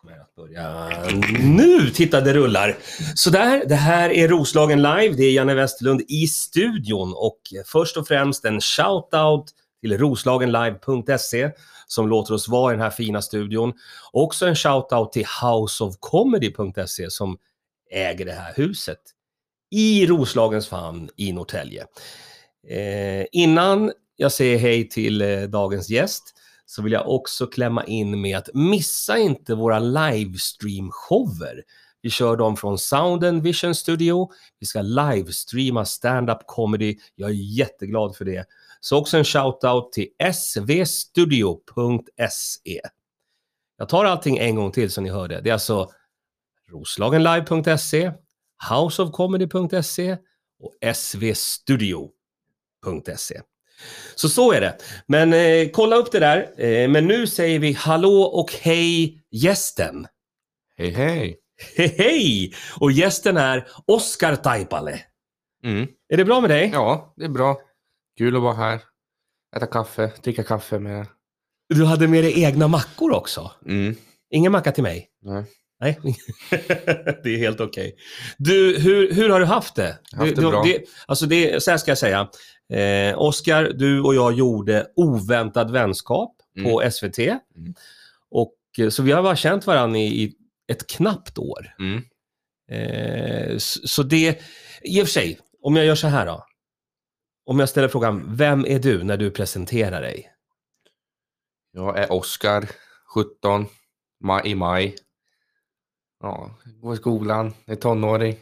Kommer att börja nu! Titta, det rullar. Sådär, det här är Roslagen Live. Det är Janne Westerlund i studion och först och främst en shout-out till roslagenlive.se som låter oss vara i den här fina studion. Också en shout-out till houseofcomedy.se som äger det här huset i Roslagens famn i Norrtälje. Eh, innan jag säger hej till eh, dagens gäst så vill jag också klämma in med att missa inte våra livestream-shower. Vi kör dem från Sound and Vision Studio. Vi ska livestreama stand-up comedy. Jag är jätteglad för det. Så också en shout-out till svstudio.se. Jag tar allting en gång till så ni hör det. Det är alltså roslagenlive.se, houseofcomedy.se och svstudio.se. Så så är det. Men eh, kolla upp det där. Eh, men nu säger vi hallå och hej gästen. Hej hej! Hej hej! Och gästen är Oskar Taipale. Mm. Är det bra med dig? Ja, det är bra. Kul att vara här. Äta kaffe, dricka kaffe med... Du hade med dig egna mackor också. Mm. Ingen macka till mig? Nej. Nej, det är helt okej. Du, hur, hur har du haft det? Jag har haft det du, bra. Det, alltså det, så här ska jag säga. Eh, Oskar, du och jag gjorde Oväntad vänskap på SVT. Och, eh, så vi har bara känt varandra i, i ett knappt år. Mm. Eh, så, så det, i och för sig, om jag gör så här då. Om jag ställer frågan, vem är du när du presenterar dig? Jag är Oskar, 17, maj, i maj. Ja, går i skolan, är tonåring.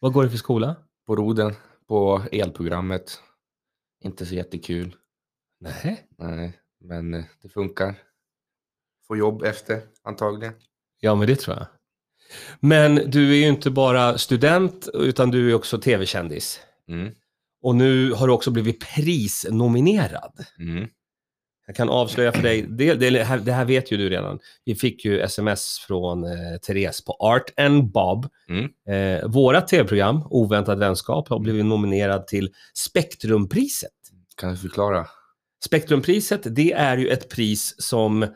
Vad går du för skola? På roden, på elprogrammet. Inte så jättekul. Nej. Nej, men eh, det funkar. Får jobb efter, antagligen. Ja, men det tror jag. Men du är ju inte bara student, utan du är också tv-kändis. Mm. Och nu har du också blivit prisnominerad. Mm. Jag kan avslöja för dig, det, det, här, det här vet ju du redan. Vi fick ju sms från eh, Therese på Art and Bob. Mm. Eh, våra tv-program, Oväntad vänskap, har blivit nominerad till Spektrumpriset. Kan du förklara? Spektrumpriset, det är ju ett pris som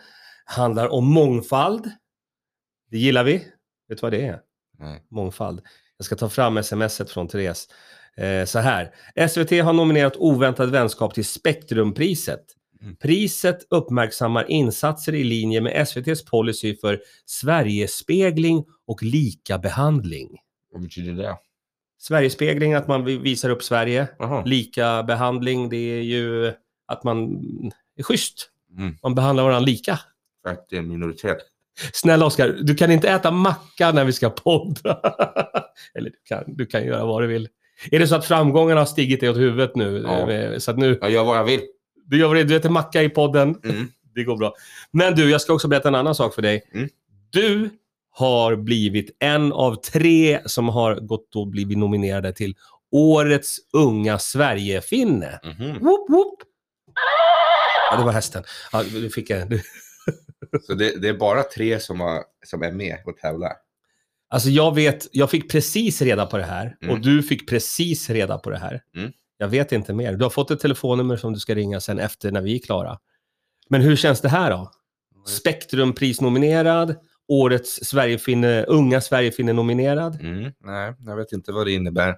handlar om mångfald. Det gillar vi. Vet du vad det är? Nej. Mångfald. Jag ska ta fram smset från Therese. Eh, så här. SVT har nominerat Oväntad vänskap till Spektrumpriset. Mm. Priset uppmärksammar insatser i linje med SVTs policy för Sverigespegling och lika behandling. Vad betyder det? Sverigespegling, att man vi- visar upp Sverige. Jaha. Lika behandling, det är ju att man är schysst. Mm. Man behandlar varandra lika. För att det är en minoritet. Snälla Oskar, du kan inte äta macka när vi ska podda. Eller du kan, du kan göra vad du vill. Är det så att framgångarna har stigit dig åt huvudet nu? Ja. Eh, Så att nu, Jag gör vad jag vill. Du gör vad det, du äter macka i podden. Mm. Det går bra. Men du, jag ska också berätta en annan sak för dig. Mm. Du har blivit en av tre som har gått och blivit nominerade till Årets unga Sverigefinne. Mhm. Whoop, whoop. Ja, det var hästen. Ja, du fick. Du. Så det, det är bara tre som, har, som är med och tävlar? Alltså jag vet, jag fick precis reda på det här Mm. och du fick precis reda på det här. Mm. Jag vet inte mer. Du har fått ett telefonnummer som du ska ringa sen efter när vi är klara. Men hur känns det här då? Spektrumprisnominerad, årets Sverigefinne, unga Sverigefinne-nominerad. Mm. Nej, jag vet inte vad det innebär.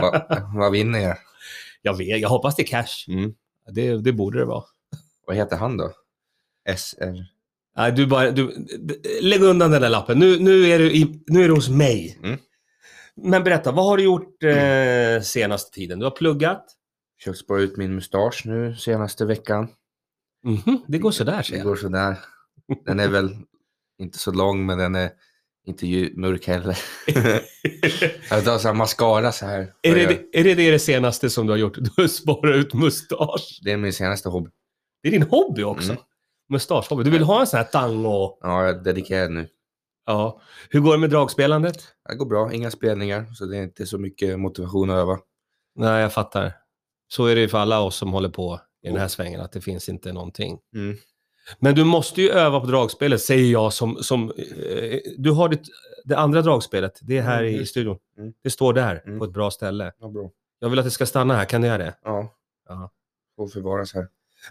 Va, vad vinner jag? Jag vet, jag hoppas det är cash. Mm. Det, det borde det vara. Vad heter han då? SR? Nej, du bara, du, lägg undan den där lappen. Nu, nu, är du i, nu är du hos mig. Mm. Men berätta, vad har du gjort eh, senaste tiden? Du har pluggat? Försökt spara ut min mustasch nu senaste veckan. Mhm, det går sådär Det ser jag. går sådär. Den är väl inte så lång men den är inte mörk heller. jag tar så här mascara så här. Är det, är det det senaste som du har gjort? Du har sparat ut mustasch. Det är min senaste hobby. Det är din hobby också. Mm. Mustaschhobby. Du vill ha en sån här tango. Ja, jag är dedikerad nu. Ja. Hur går det med dragspelandet? Det går bra, inga spelningar så det är inte så mycket motivation att öva. Nej, jag fattar. Så är det ju för alla oss som håller på i den här svängen, att det finns inte någonting. Mm. Men du måste ju öva på dragspelet, säger jag som... som eh, du har ditt, det andra dragspelet, det är här Mm, i studion. Mm. Det står där, Mm. på ett bra ställe. Ja, bra. Jag vill att det ska stanna här, kan du göra det? Ja, Ja. får förvaras här.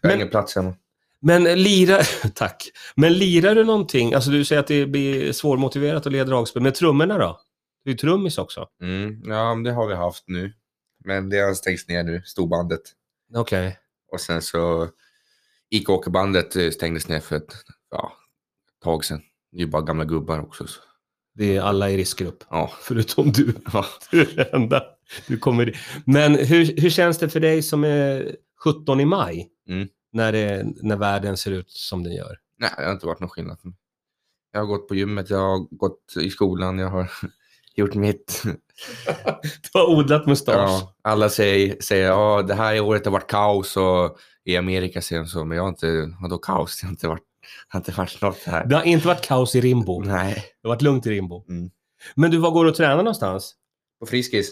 Jag har Men- ingen plats hemma. Men lirar, tack. Men lirar du någonting? Alltså du säger att det blir svårmotiverat att leda dragspel. Men trummorna då? Du är ju trummis också. Mm. Ja, det har vi haft nu. Men det har stängts ner nu, storbandet. Okej. Och sen så Ike-åkerbandet eh, stängdes ner för ett ja, tag sedan. Det är ju bara gamla gubbar också. Så. Det är alla i riskgrupp. Ja. Förutom du. Ja. Du är den enda. Du kommer... Men hur, hur känns det för dig som är 17 i maj? Mm. När, det, när världen ser ut som den gör. Nej, det har inte varit någon skillnad. Jag har gått på gymmet, jag har gått i skolan, jag har gjort mitt. Du har odlat mustasch. Ja, alla säger, säger ja, det här året har varit kaos och i Amerika säger de så, men jag har inte, vadå kaos? Det har inte varit, har inte varit något här. Det har inte varit kaos i Rimbo. Nej. Det har varit lugnt i Rimbo. Mm. Men du, var går du och tränar någonstans? På Friskis.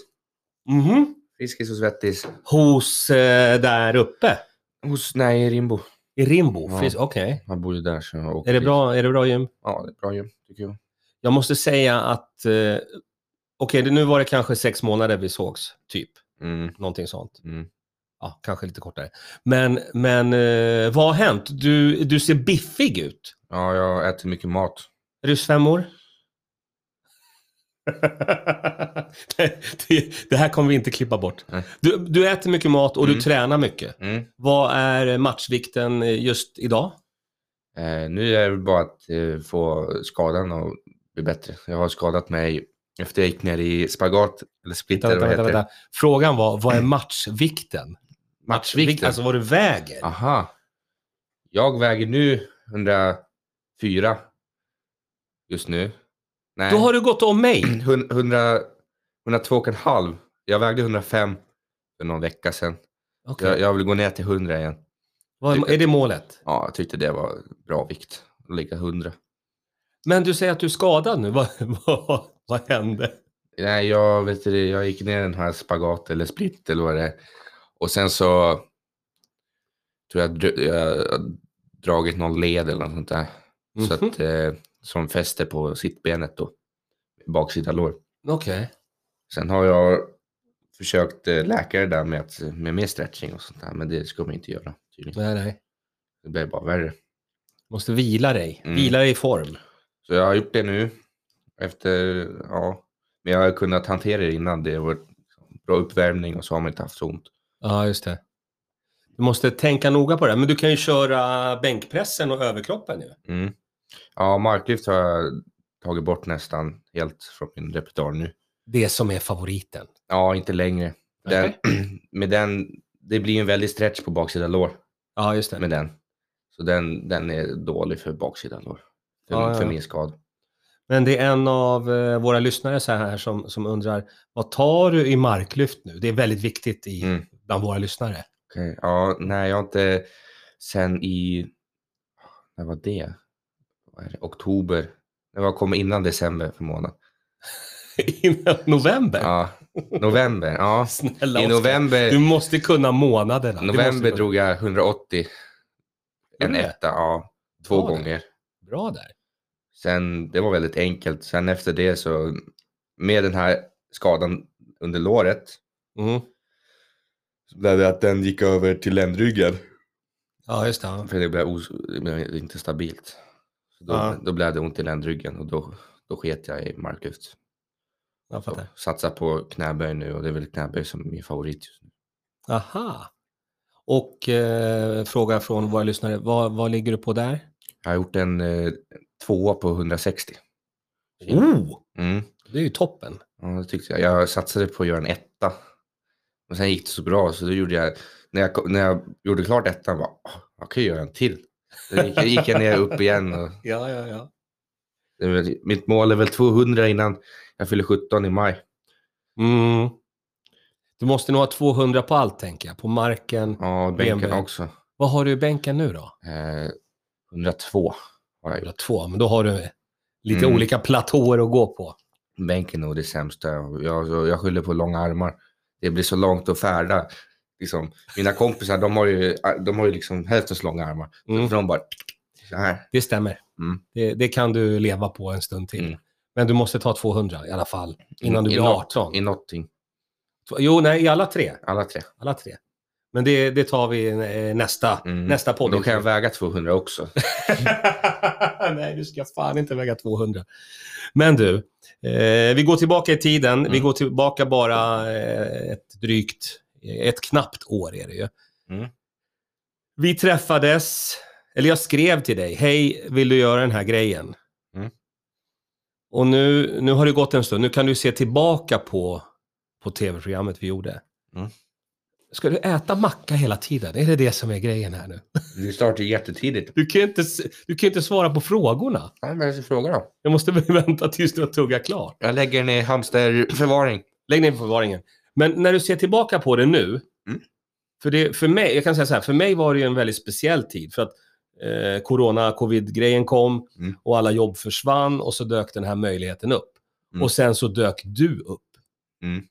Mhm. Friskis och Svettis. Hos eh, där uppe? Hos, nej, i Rimbo. I Rimbo? Ja. Finns- Okej. Han bor ju där så jag åker Är, det dit. bra, är det bra gym? Ja, det är bra gym tycker jag. Jag måste säga att... Eh, Okej, det- nu var det kanske sex månader vi sågs, typ. Mm, Någonting sånt. mm. Ja, kanske lite kortare. Men, men eh, vad har hänt? Du, du ser biffig ut. Ja, jag äter mycket mat. Är du 25 år? Det, det, här kommer vi inte klippa bort. Du, du äter mycket mat och du Mm. tränar mycket. Mm. Vad är matchvikten just idag? Eh, nu är det bara att eh, få skadan att bli bättre. Jag har skadat mig efter jag gick ner i spagat, eller splitter, Vänta, vänta, heter vänta. Frågan var, vad är matchvikten? Matchvikten? Alltså vad du väger? Aha. Jag väger nu 104 just nu. Nej, Då har du gått om mig. 100, 102,5. Jag vägde 105 för någon vecka sedan. Okej. Jag, jag vill gå ner till 100 igen. Vad, är det målet? Ja, jag tyckte det var bra vikt. Att ligga 100. Men du säger att du är skadad nu. Vad, vad, vad hände? Nej, jag, vet inte, jag gick ner den här spagat eller split eller vad det är. Och sen så tror jag jag har dragit någon led eller något sånt där. Så Mhm. att, eh, som fäster på sittbenet då. Baksida lår. Okej. Sen har jag försökt eh, läka det där med, att, med mer stretching och sånt där. Men det ska man inte göra tydligen. Nej, nej. Det blir bara värre. Måste vila dig. Mm. Vila dig i form. Så jag har gjort det nu. Efter, ja. Men jag har kunnat hantera det innan. Det har varit bra uppvärmning och så har man inte haft så ont. Ja, just det. Du måste tänka noga på det. Men du kan ju köra bänkpressen och överkroppen nu. Mm. Ja, marklyft har jag tagit bort nästan helt från min repertoar nu. Det som är favoriten. Ja, inte längre. Den, med den, det blir en väldig stretch på baksida lår Ja, just det. med den. Så den, den är dålig för baksida lår. För, Ja, ja, för min skada. Men det är en av eh, våra lyssnare så här som, som undrar, vad tar du i marklyft nu? Det är väldigt viktigt i, Mm. bland våra lyssnare. Okej, Ja, nej, jag har inte sen i, när var det? Oktober. Det var kommit innan december för månad. Innan november? Ja, november. Ja, Snälla i november. Du måste kunna månaderna. November drog jag 180. En etta, ja. Två Bra där. gånger. Bra där. Sen, det var väldigt enkelt. Sen efter det så, med den här skadan under låret, Mm. så blev det att den gick över till ländryggen. Ja, just det. För det blev, det blev inte stabilt. Så då, Ja. då blev det ont i ländryggen och då, då sket jag i marklyft. Jag Så fattar. Satsa på knäböj nu och det är väl knäböj som är min favorit just nu. Aha. Och eh, fråga från våra lyssnare, vad, vad ligger du på där? Jag har gjort en eh, tvåa på 160. Oh! Mm. Det är ju toppen. Ja, det tyckte jag. Jag satsade på att göra en etta. Och sen gick det så bra så då gjorde jag, när jag, när jag gjorde klart ettan, bara, "Åh, jag kan ju göra en till. Då gick, gick jag ner upp igen. Och Ja, ja, ja. väl, mitt mål är väl 200 innan jag fyller 17 i maj. Mm. Du måste nog ha 200 på allt, tänker jag. På marken. Ja, bänken BMW. också. Vad har du i bänken nu då? Eh, 102 har jag gjort. 102, men då har du lite Mm. olika platåer att gå på. Bänken är nog det sämsta. Jag, jag skyller på långa armar. Det blir så långt att färda. Liksom, mina kompisar, de har ju, de har ju liksom hälften så långa armar. Mm. De bara så här. Det stämmer. Mm. Det, det kan du leva på en stund till. Mm. Men du måste ta 200 i alla fall, innan du blir något- 18. I någonting. Jo, nej, i alla tre. Alla tre. Alla tre. Men det, det tar vi eh, nästa, Mm. nästa podd. då kan jag väga 200 också. Nej, du ska fan inte väga 200. Men du, eh, vi går tillbaka i tiden. Vi Mm. går tillbaka bara eh, ett drygt, ett knappt år är det ju. Mm. Vi träffades, eller jag skrev till dig, hej, vill du göra den här grejen? Mm. Och nu, nu har det gått en stund, nu kan du se tillbaka på, på tv-programmet vi gjorde. Mm. Ska du äta macka hela tiden? Är det det som är grejen här nu? Vi startar jättetidigt. Du kan ju inte, du kan inte svara på frågorna. Ja, vad är det för fråga då? Jag måste vänta tills du har tuggat klart. Jag lägger den i hamsterförvaring. Lägg ner i förvaringen. Men när du ser tillbaka på det nu. Mm. För, det, för mig, jag kan säga så här, för mig var det ju en väldigt speciell tid. För att eh, corona, covid-grejen kom Mm. och alla jobb försvann och så dök den här möjligheten upp. Mm. Och sen så dök du upp. Mm.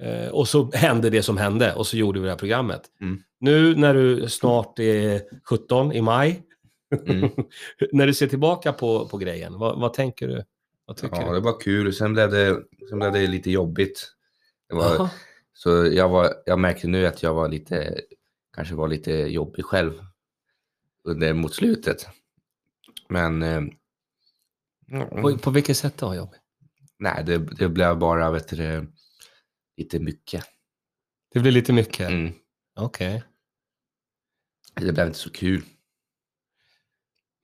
Eh, och så hände det som hände och så gjorde vi det här programmet. Mm. Nu när du snart är 17 i maj, Mm. när du ser tillbaka på, på grejen, vad, vad tänker du? Ja, det var kul. Sen blev det, sen blev det lite jobbigt. Var, så jag, var, jag märkte nu att jag var lite, kanske var lite jobbig själv under, mot slutet. Men eh, På, på vilket sätt då, jobbigt? nej, det, det blev bara vet du, lite mycket. Det blir lite mycket. Mm. Okej. Det blev inte så kul.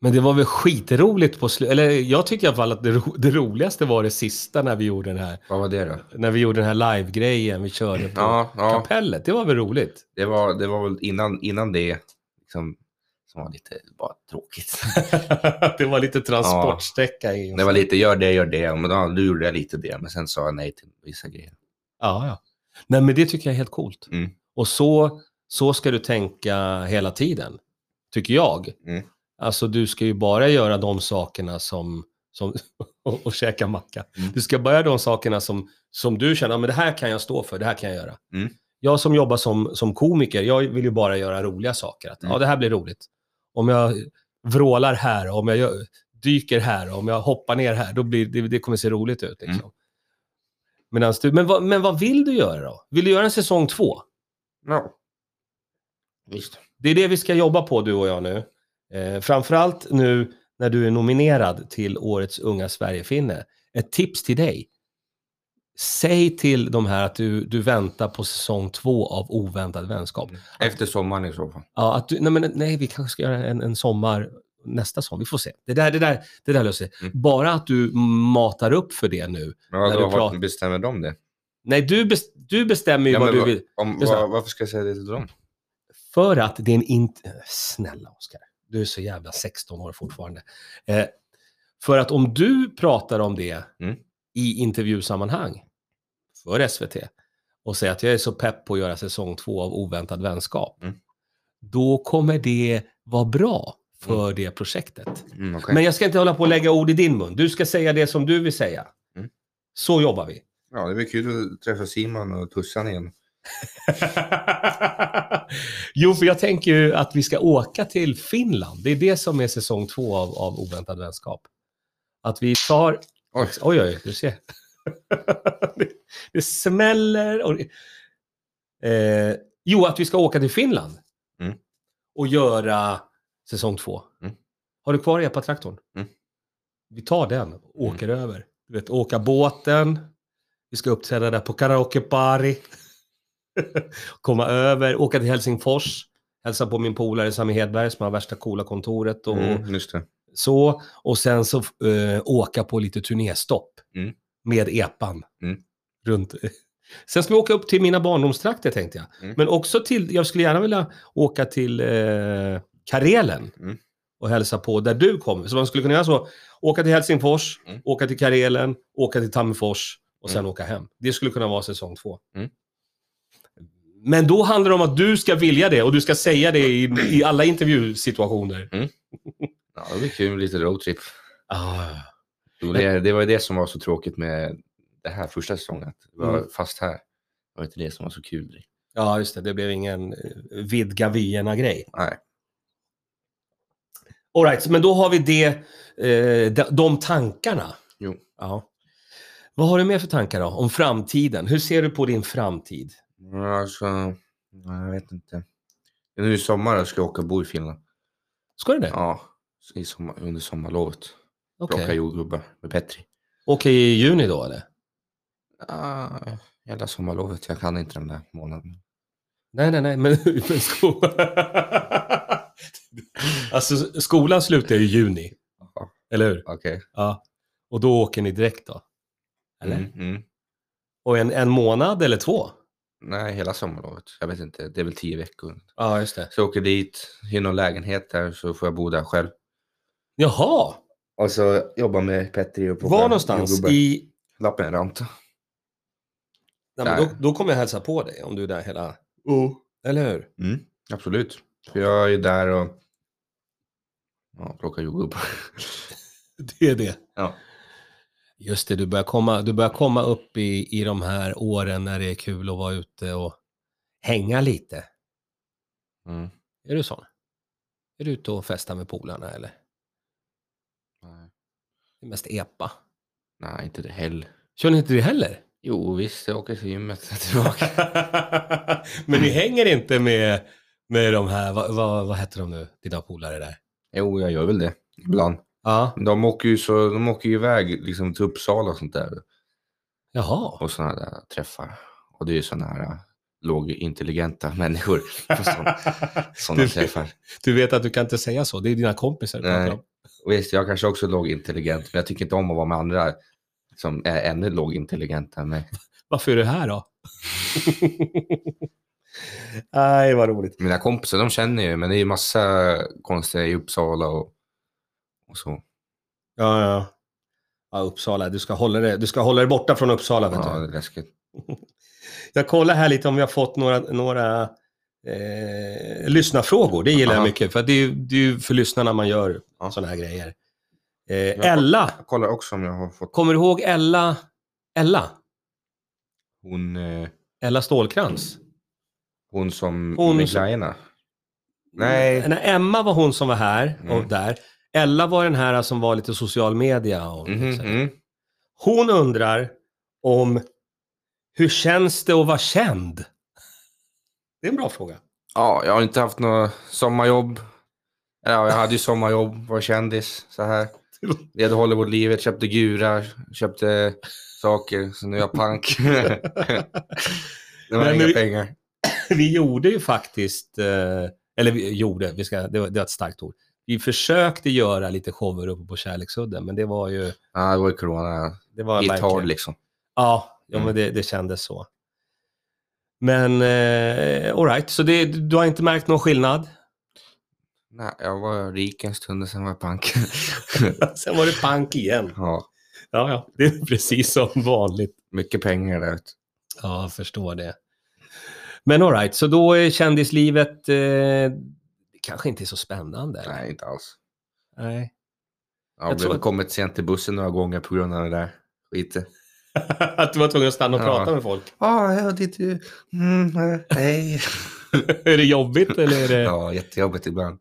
Men det var väl skitroligt på slutet. Eller jag tycker i alla fall att det, ro- det roligaste var det sista när vi gjorde den här, Vad var det då? när vi gjorde den här live-grejen vi körde på Ja, ja kapellet. Det var väl roligt? det, var, det var väl innan, innan det liksom, som var lite bara tråkigt. det var lite transportsträcka i. Det var lite gör det, gör det. Men då, då gjorde jag lite det. Men sen sa jag nej till vissa grejer. Ja, ja. Nej, men det tycker jag är helt coolt. Mm. Och så, så ska du tänka hela tiden, tycker jag. Mm. Alltså, du ska ju bara göra de sakerna som, som och, och käka macka. Mm. Du ska bara göra de sakerna som, som du känner, "Ja, men det här kan jag stå för, det här kan jag göra. Mm. Jag som jobbar som, som komiker, jag vill ju bara göra roliga saker. Att, Mm. Ja, det här blir roligt. Om jag vrålar här, om jag gör, dyker här, om jag hoppar ner här, då blir det, det kommer se roligt ut. Liksom. Mm. Du, men, vad, men vad vill du göra då? Vill du göra en säsong två? Ja. Visst. Det är det vi ska jobba på, du och jag nu. Eh, framförallt nu när du är nominerad till Årets unga Sverigefinne. Ett tips till dig. Säg till de här att du, du väntar på säsong två av Oväntad vänskap. Efter sommaren i så fall. Ja, att du, nej, men, nej, vi kanske ska göra en, en sommar nästa sommar. Vi får se. Det där, det där, det där löser sig. Mm. Bara att du matar upp för det nu. Men När du pratar- bestämmer de det? Nej, du, bes, du bestämmer ju Ja, vad du vill. Om, vad, varför ska jag säga det till dem? För att det är en int... Snälla Oskar, du är så jävla 16 år fortfarande. Eh, för att om du pratar om det Mm. i intervjusammanhang för SVT och säger att jag är så pepp på att göra säsong två av Oväntad vänskap, Mm. då kommer det vara bra för det projektet. Mm, okej. Men jag ska inte hålla på och lägga ord i din mun. Du ska säga det som du vill säga. Mm. Så jobbar vi. Ja, det blir kul att träffa Simon och Tussan igen. jo, för jag tänker ju att vi ska åka till Finland. Det är det som är säsong två av, av Oväntad vänskap. Att vi tar... Oj. Oj, oj, du ser. det, det smäller. Och... Eh, jo, att vi ska åka till Finland. Mm. Och göra säsong två. Mm. Har du kvar epatraktorn? Mm. Vi tar den och åker över. Du vet, åka båten. Vi ska uppträda där på Karaoke Pari. Komma över, åka till Helsingfors. Hälsa på min polare Sami Hedberg som har värsta coola kontoret och Mm, så. Och sen så eh, åka på lite turnéstopp. Mm. Med epan. Mm. Runt. Sen ska vi åka upp till mina barndomstrakter tänkte jag. Mm. Men också till, jag skulle gärna vilja åka till eh, Karelen. Mm. Och hälsa på där du kommer. Så man skulle kunna göra så. Åka till Helsingfors, Mm. åka till Karelen, åka till Tammerfors och sen åka hem. Det skulle kunna vara säsong två. Mm. Men då handlar det om att du ska vilja det och du ska säga det i, i alla intervjusituationer. Ja, det blir kul med lite roadtrip. Ah. Det, det var det som var så tråkigt med det här första säsongen. att Vi var Mm. fast här. Det var inte det som var så kul. Ja, just det. Det blev ingen eh, vidga vyerna-grej. Nej. All right, men då har vi det, eh, de, de tankarna. Jo. Ja. Vad har du mer för tankar då, om framtiden? Hur ser du på din framtid? Alltså, jag vet inte. Nu i sommar ska jag åka och bo i Finland. Ska du det? Ja, i sommar, under sommarlovet. Okej. Plocka jordgubbar med Petri. Åker i juni då eller? Ja, hela sommarlovet. Jag kan inte den där månaden. Nej, nej, nej, men, men sko... alltså skolan slutar ju i juni, Ja, eller hur? Okej. Ja. Och då åker ni direkt då? Eller? Mm, mm. Och en, en månad eller två? Nej, hela sommarlovet. Jag vet inte. Det är väl tio veckor. Ja, just det. Så jag åker dit, hyr någon lägenhet där så får jag bo där själv. Jaha, Och så jobba med Petri och plocka var någonstans? I... Lappenranta. Nej, men då, då kommer jag hälsa på dig om du är där hela... Eller hur? Mm, absolut. För jag är där och ja, plockar jordgubbar. Det är det. Ja. Just det, du börjar komma, du börjar komma upp i, i de här åren när det är kul att vara ute och hänga lite. Mm. Är du sån? Är du ute och festar med polarna eller? Nej. Det är mest epa. Nej, inte det heller. Kör ni inte det heller? Jo, visst, jag åker till gymmet tillbaka. Men ni hänger inte med, med de här, vad, vad, vad heter de nu, dina polare där? jo, jag gör väl det ibland. Ja, De åker ju, så, de åker ju iväg liksom, till Uppsala och sånt där. jaha. Och sådana där träffar. Och det är ju sådana här äh, lågintelligenta människor. Sådana Du- träffar. Du vet att du kan inte säga så, det är dina kompisar du Nej. om. Visst, jag kanske också är lågintelligent, men jag tycker inte om att vara med andra som är ännu lågintelligenta än mig. Varför är du här då? Nej, vad roligt. Mina kompisar, de känner ju, men det är ju massa konstiga i Uppsala och, och så. Ja, ja. Ja, Uppsala. Du ska hålla dig, du ska hålla dig borta från Uppsala. Vet Ja, du. det är läskigt. Jag kollar här lite om vi har fått några, några eh, lyssnarfrågor. Det gillar jag Aha. mycket. För det, är, det är ju för lyssnarna man gör Ja. sådana här grejer. Eh, Ella. Jag kollar också om jag har fått Kommer du ihåg Ella? Ella? hon, eh, Ella Stålkrans? hon som Hon med som-. Nej. Nej, Emma var hon som var här och Mm. där. Ella var den här som var lite social media. Och, så. mm. Hon undrar om hur känns det att vara känd? Det är en bra fråga. Ja, jag har inte haft något sommarjobb. Ja, jag hade ju sommarjobb, var kändis så här. Levde Hollywoodlivet, köpte gurar, köpte saker. Så nu är jag pank. det var Men inga vi- pengar. vi gjorde ju faktiskt, eh, eller vi gjorde, vi ska, det, var, det var ett starkt ord. Vi försökte göra lite shower uppe på Kärleksudden, men det var ju... Ja, det var ju corona. Det var hard liksom. Ja, ja Mm. men det, det kändes så. Men eh, all right, så det, du har inte märkt någon skillnad? Nej, jag var rik en stund och sen var jag pank. Sen var det pank igen. ja, Ja, ja, det är precis som vanligt. mycket pengar där. ute. Ja, jag förstår det. Men all right, så då är kändislivet eh, kanske inte är så spännande. Nej, inte alls. Nej. Jag har tror kommit sent till bussen några gånger på grund av det där skiten. att du var tvungen att stanna och Ja. prata med folk. Ja, ja, det är du. Mm, eh, hej. är det jobbigt eller är det... ja, jättejobbigt ibland.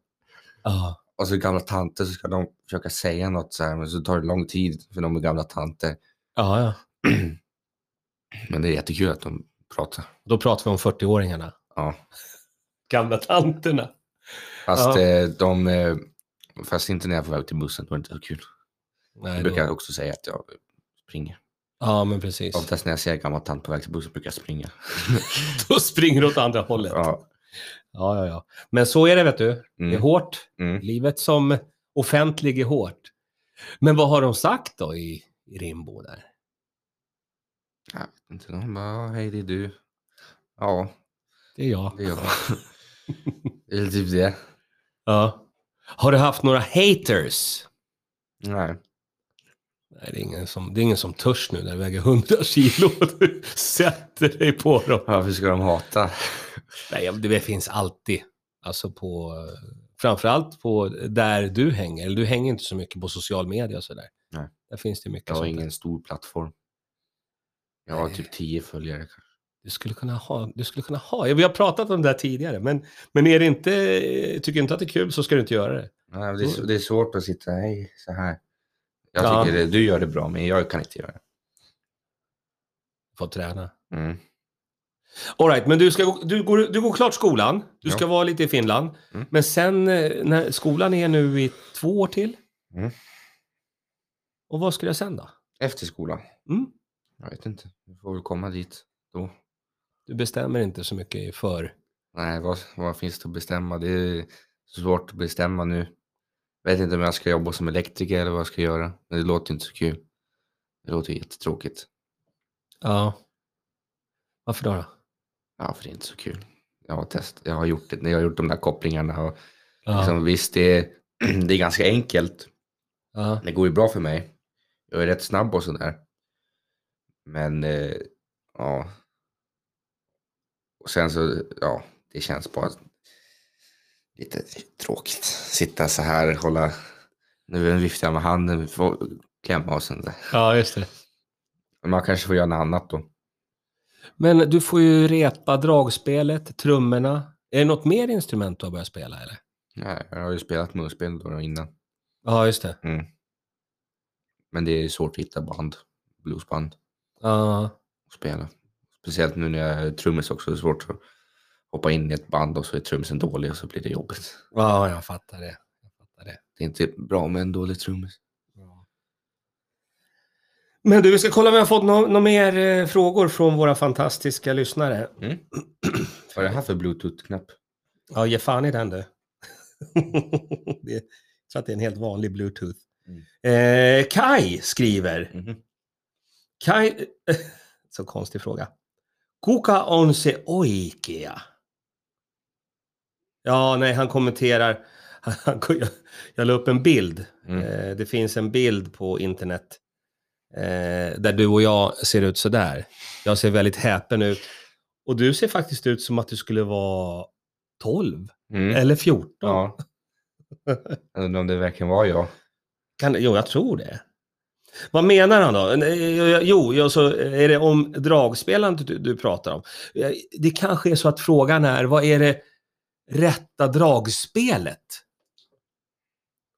Ja. Och så gamla tanter så ska de försöka säga något så här, men så tar det lång tid för de är gamla tanter. Ja, ja. Men det är jättekul att de pratar. Då pratar vi om 40-åringarna. Ja. Gamla tanterna. Fast, Ja. eh, de, eh, fast inte när jag är på väg till bussen, då är det inte så kul. Nej, Jag då... brukar också säga att jag springer. Ja, men precis. Oftast när jag ser en gammal tant på väg till bussen brukar jag springa. Då springer du åt andra hållet. Ja. Ja. ja, ja, Men så är det, vet du. Det är Mm. hårt. Mm. Livet som offentlig är hårt. Men vad har de sagt då i, i Rimbo där? Jag vet inte, de bara, hej det är du. Ja, Det är jag. det är jag. det är typ det. Ja. Har du haft några haters? Nej. Nej, det är ingen som, det är ingen som törs nu när du väger 100 kilo och du sätter dig på dem. Varför ska de hata? Nej, det finns alltid. Alltså på, framförallt på där du hänger. Eller du hänger inte så mycket på social media och sådär. Nej. Där finns det mycket Jag har ingen stor plattform. Jag har Nej. typ tio följare. kanske. Du skulle kunna ha, du skulle kunna ha. Vi har pratat om det här tidigare, men, men är det inte, tycker du inte att det är kul så ska du inte göra det. Nej, det, är, det är svårt att sitta, hej, så här. Jag Ja. tycker det, du gör det bra, men jag kan inte göra det. Få träna. Mm. All right, men du, ska, du, går, du går klart skolan. Du ska vara lite i Finland. Mm. Men sen, eh, när skolan är nu i två år till. Mm. Och vad ska du sen då? Efter skolan? Mm. Jag vet inte. Vi får väl komma dit då. Du bestämmer inte så mycket i för... Nej, vad, vad finns det att bestämma? Det är svårt att bestämma nu. Jag vet inte om jag ska jobba som elektriker eller vad jag ska göra. Men det låter inte så kul. Det låter jättetråkigt. Ja. Varför då? då? Ja, för det är inte så kul. Jag har testat, jag har gjort det, jag har gjort de där kopplingarna och Ja. liksom, visst det är, det är ganska enkelt. ja. Det går ju bra för mig. Jag är rätt snabb och sådär. Men eh, ja. Och sen så, ja, det känns bara lite tråkigt. Sitta så här, hålla, nu viftar jag med handen, klämma och sånt där. ja, just det. Man kanske får göra något annat då. Men du får ju repa dragspelet, trummorna. Är det något mer instrument du har börjat spela eller? Nej, jag har ju spelat munspel då innan. Ja, just det. Mm. Men det är svårt att hitta band, bluesband, Ja. att spela. Speciellt nu när jag är trummis också, det är svårt att hoppa in i ett band och så är trummisen dålig och så blir det jobbigt. ja, jag fattar det. Jag fattar det. Det är inte bra med en dålig trummis. Men du, vi ska kolla om vi har fått några mer eh, frågor från våra fantastiska lyssnare. Mm. Vad är det här för bluetooth-knapp? Ja, ge fan i den du. det, jag tror att det är en helt vanlig bluetooth. Mm. Eh, Kai skriver. Mhm. Kai... Så konstig fråga. Kuka on se oikea? Ja, nej, han kommenterar. Han, jag, jag la upp en bild. Mm. Eh, det finns en bild på internet eh, där du och jag ser ut så där. Jag ser väldigt häpen ut. Och du ser faktiskt ut som att du skulle vara 12 Mm. eller 14. Ja. Jag undrar om det verkligen var jag. Kan, jo, jag tror det. Vad menar han då? Jo, så är det om dragspelandet du, du pratar om. Eh, Det kanske är så att frågan är, vad är det rätta dragspelet?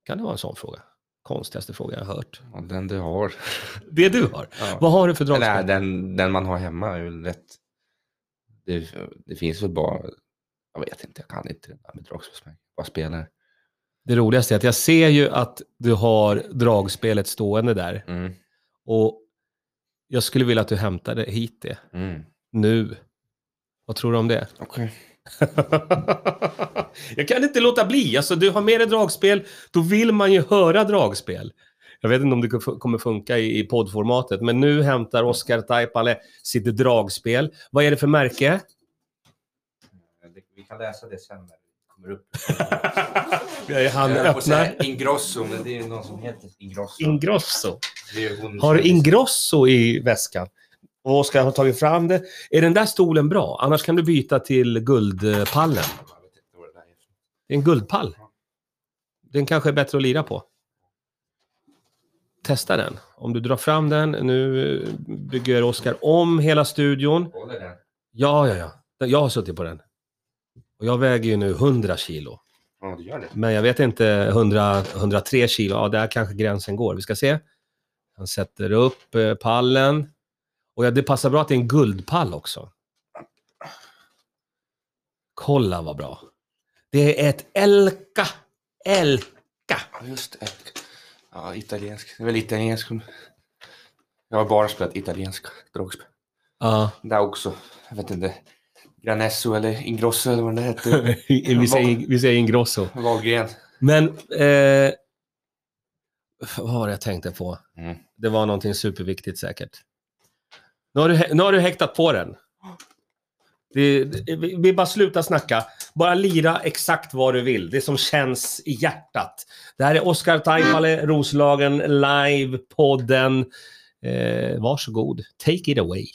Kan det vara en sån fråga? Konstigaste fråga jag har hört. Ja, den du har. Det du har? Ja. Vad har du för dragspel? Nej, den, den man har hemma är väl rätt. Det, det finns väl bara, jag vet inte, jag kan inte det där med dragspel. Bara spelar. Det roligaste är att jag ser ju att du har dragspelet stående där. Mm. Och jag skulle vilja att du hämtade hit det. Mm. Nu. Vad tror du om det? Okej. jag kan inte låta bli. Alltså, du har med dig dragspel, då vill man ju höra dragspel. Jag vet inte om det kommer funka i i poddformatet, men nu hämtar Oskar Taipale sitt dragspel. Vad är det för märke? Vi kan läsa det sen kommer upp. Han Jag att säga öppnar Ingrosso, men det är någon som heter Ingrosso. Ingrosso. Har som- Ingrosso i väskan. Och Oskar har tagit fram det. Är den där stolen bra? Annars kan du byta till guldpallen. Det är en guldpall. Den kanske är bättre att lira på. Testa den. Om du drar fram den. Nu bygger Oskar om hela studion. Håller den? Ja, ja, ja. Jag har suttit på den. Och jag väger ju nu 100 kilo. Ja, du gör det. Men jag vet inte, 100, 103 kilo. Ja, där kanske gränsen går. Vi ska se. Han sätter upp eh, pallen. Och ja, det passar bra att det är en guldpall också. Kolla vad bra. Det är ett Elka. Elka. Ja, just det. Ja, italiensk. Det är väl italiensk. Jag har bara spelat italiensk dragspel. Ja, Där också. Jag vet inte. Granesso eller Ingrosso eller vad det hette. vi säger, vi säger Ingrosso. Wahlgren. Men, eh, vad var det jag tänkte på? Mm. Det var någonting superviktigt säkert. Nu har du, nu har du häktat på den. Det, det, vi vi bara sluta snacka. Bara lira exakt vad du vill. Det som känns i hjärtat. Det här är Oskar Taipale, Roslagen live-podden. Eh, varsågod. Take it away.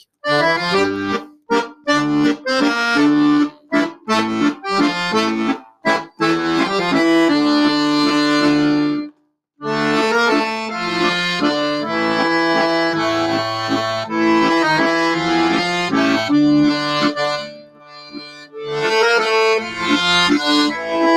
Bye.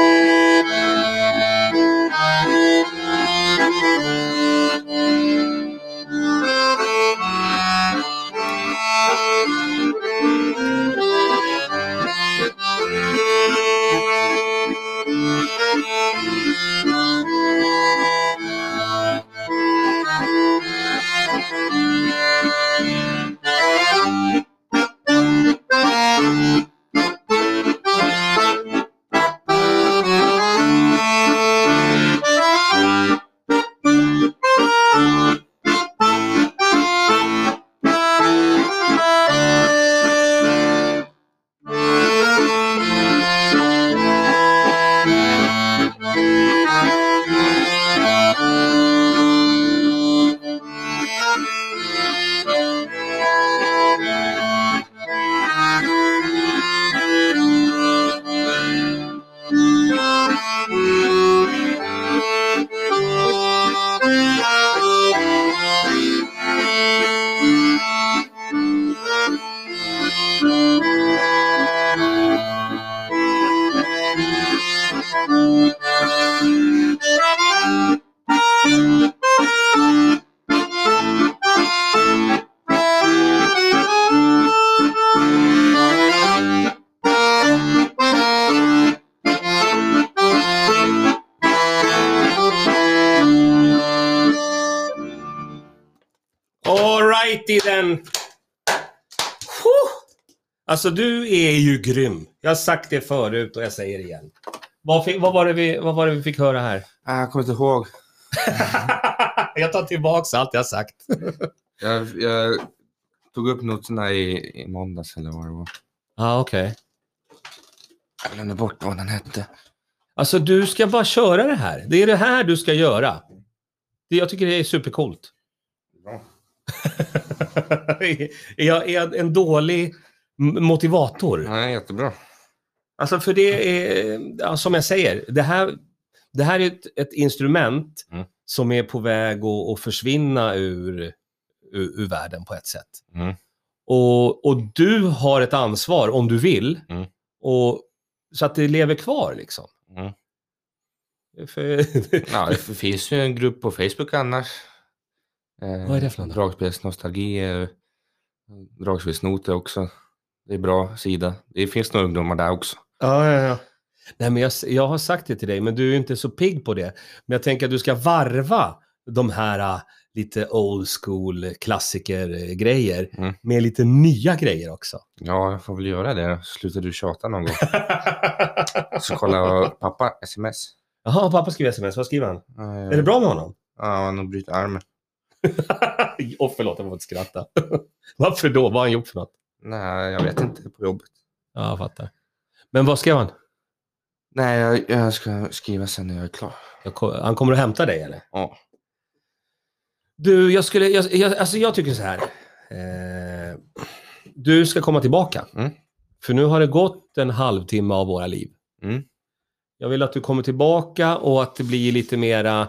Alltså du är ju grym. Jag har sagt det förut och jag säger det igen. Vad, fick, vad, var, det vi, vad var det vi fick höra här? Ah, Jag kommer inte ihåg. jag tar tillbaka allt jag sagt. Jag, jag tog upp noterna i, i måndags eller vad det var. Ja, ah, okej. Jag glömde bort vad den hette. Alltså du ska bara köra det här. Det är det här du ska göra. Det, jag tycker det är supercoolt. Bra. är, jag, är jag en dålig motivator? Nej, jättebra. Alltså för det är, ja, som jag säger, det här, det här är ett, ett instrument Mm. som är på väg att, att försvinna ur, ur, ur världen på ett sätt. Mm. Och, och du har ett ansvar om du vill, Mm. och, så att det lever kvar liksom. Mm. För, Ja, det finns ju en grupp på Facebook annars. Eh, Vad är det för något då? Dragspelsnostalgi. Eh, Dragspelsnoter också. Det är bra sida. Det finns några ungdomar där också. Ja, ja, ja. Nej, men jag, jag har sagt det till dig, men du är inte så pigg på det. Men jag tänker att du ska varva de här äh, lite old school klassiker-grejer Mm. med lite nya grejer också. Ja, jag får väl göra det. Slutar du tjata någon gång. Så kolla pappa sms. Jaha, pappa skriver sms. Vad skriver han? Ja, Är det bra med honom? Ja, han har brutit armen. Åh, förlåt, jag får inte skratta. Varför då? Vad har han gjort för något? Nej, jag vet inte. På jobbet. Ja, jag fattar. Men vad skrev han? Nej, jag, jag ska skriva sen när jag är klar. Jag ko- Han kommer att hämta dig, eller? Ja. Du, jag skulle... Jag, jag, alltså, jag tycker så här. Eh, du ska komma tillbaka. Mm. För nu har det gått en halvtimme av våra liv. Mm. Jag vill att du kommer tillbaka och att det blir lite mera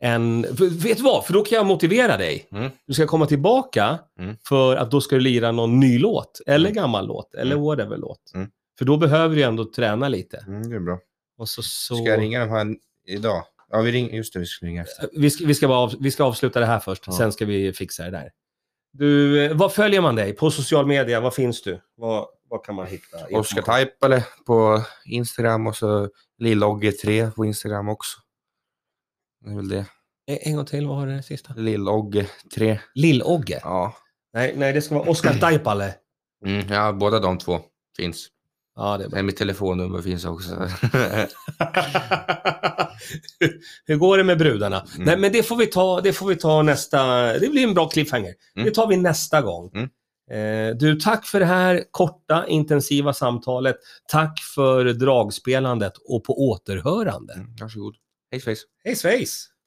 en... Vet du vad? För då kan jag motivera dig. Mm. Du ska komma tillbaka Mm. för att då ska du lira någon ny låt. Eller Mm. gammal låt. Eller Mm. whatever låt. Mm. För då behöver du ändå träna lite. Mm, det är bra. Och så, så... Ska jag ringa dem här idag? Ja, vi ringer. Just det, vi ska ringa efter. Vi ska, vi, ska av, vi ska avsluta det här först, Ja. sen ska vi fixa det där. Du, eh, vad följer man dig? På social media, vad finns du? Vad, vad kan man hitta? Oskar? Taipale på Instagram och så Lillogge3 på Instagram också. Det är väl det. En, gång till, vad var det sista? Lillogge3. Lill-Ogge? Ja. Nej, nej, det ska vara Oskar Taipale. Mm, ja, båda de två finns. Ja, det är bra. Mitt telefonnummer finns också. Hur går det med brudarna? Mm. Nej, men det får vi ta, det får vi ta nästa... Det blir en bra cliffhanger. Mm. Det tar vi nästa gång. Mm. Eh, du, tack för det här korta, intensiva samtalet. Tack för dragspelandet och på återhörande. Mm, varsågod. Hej svejs. Hej svejs!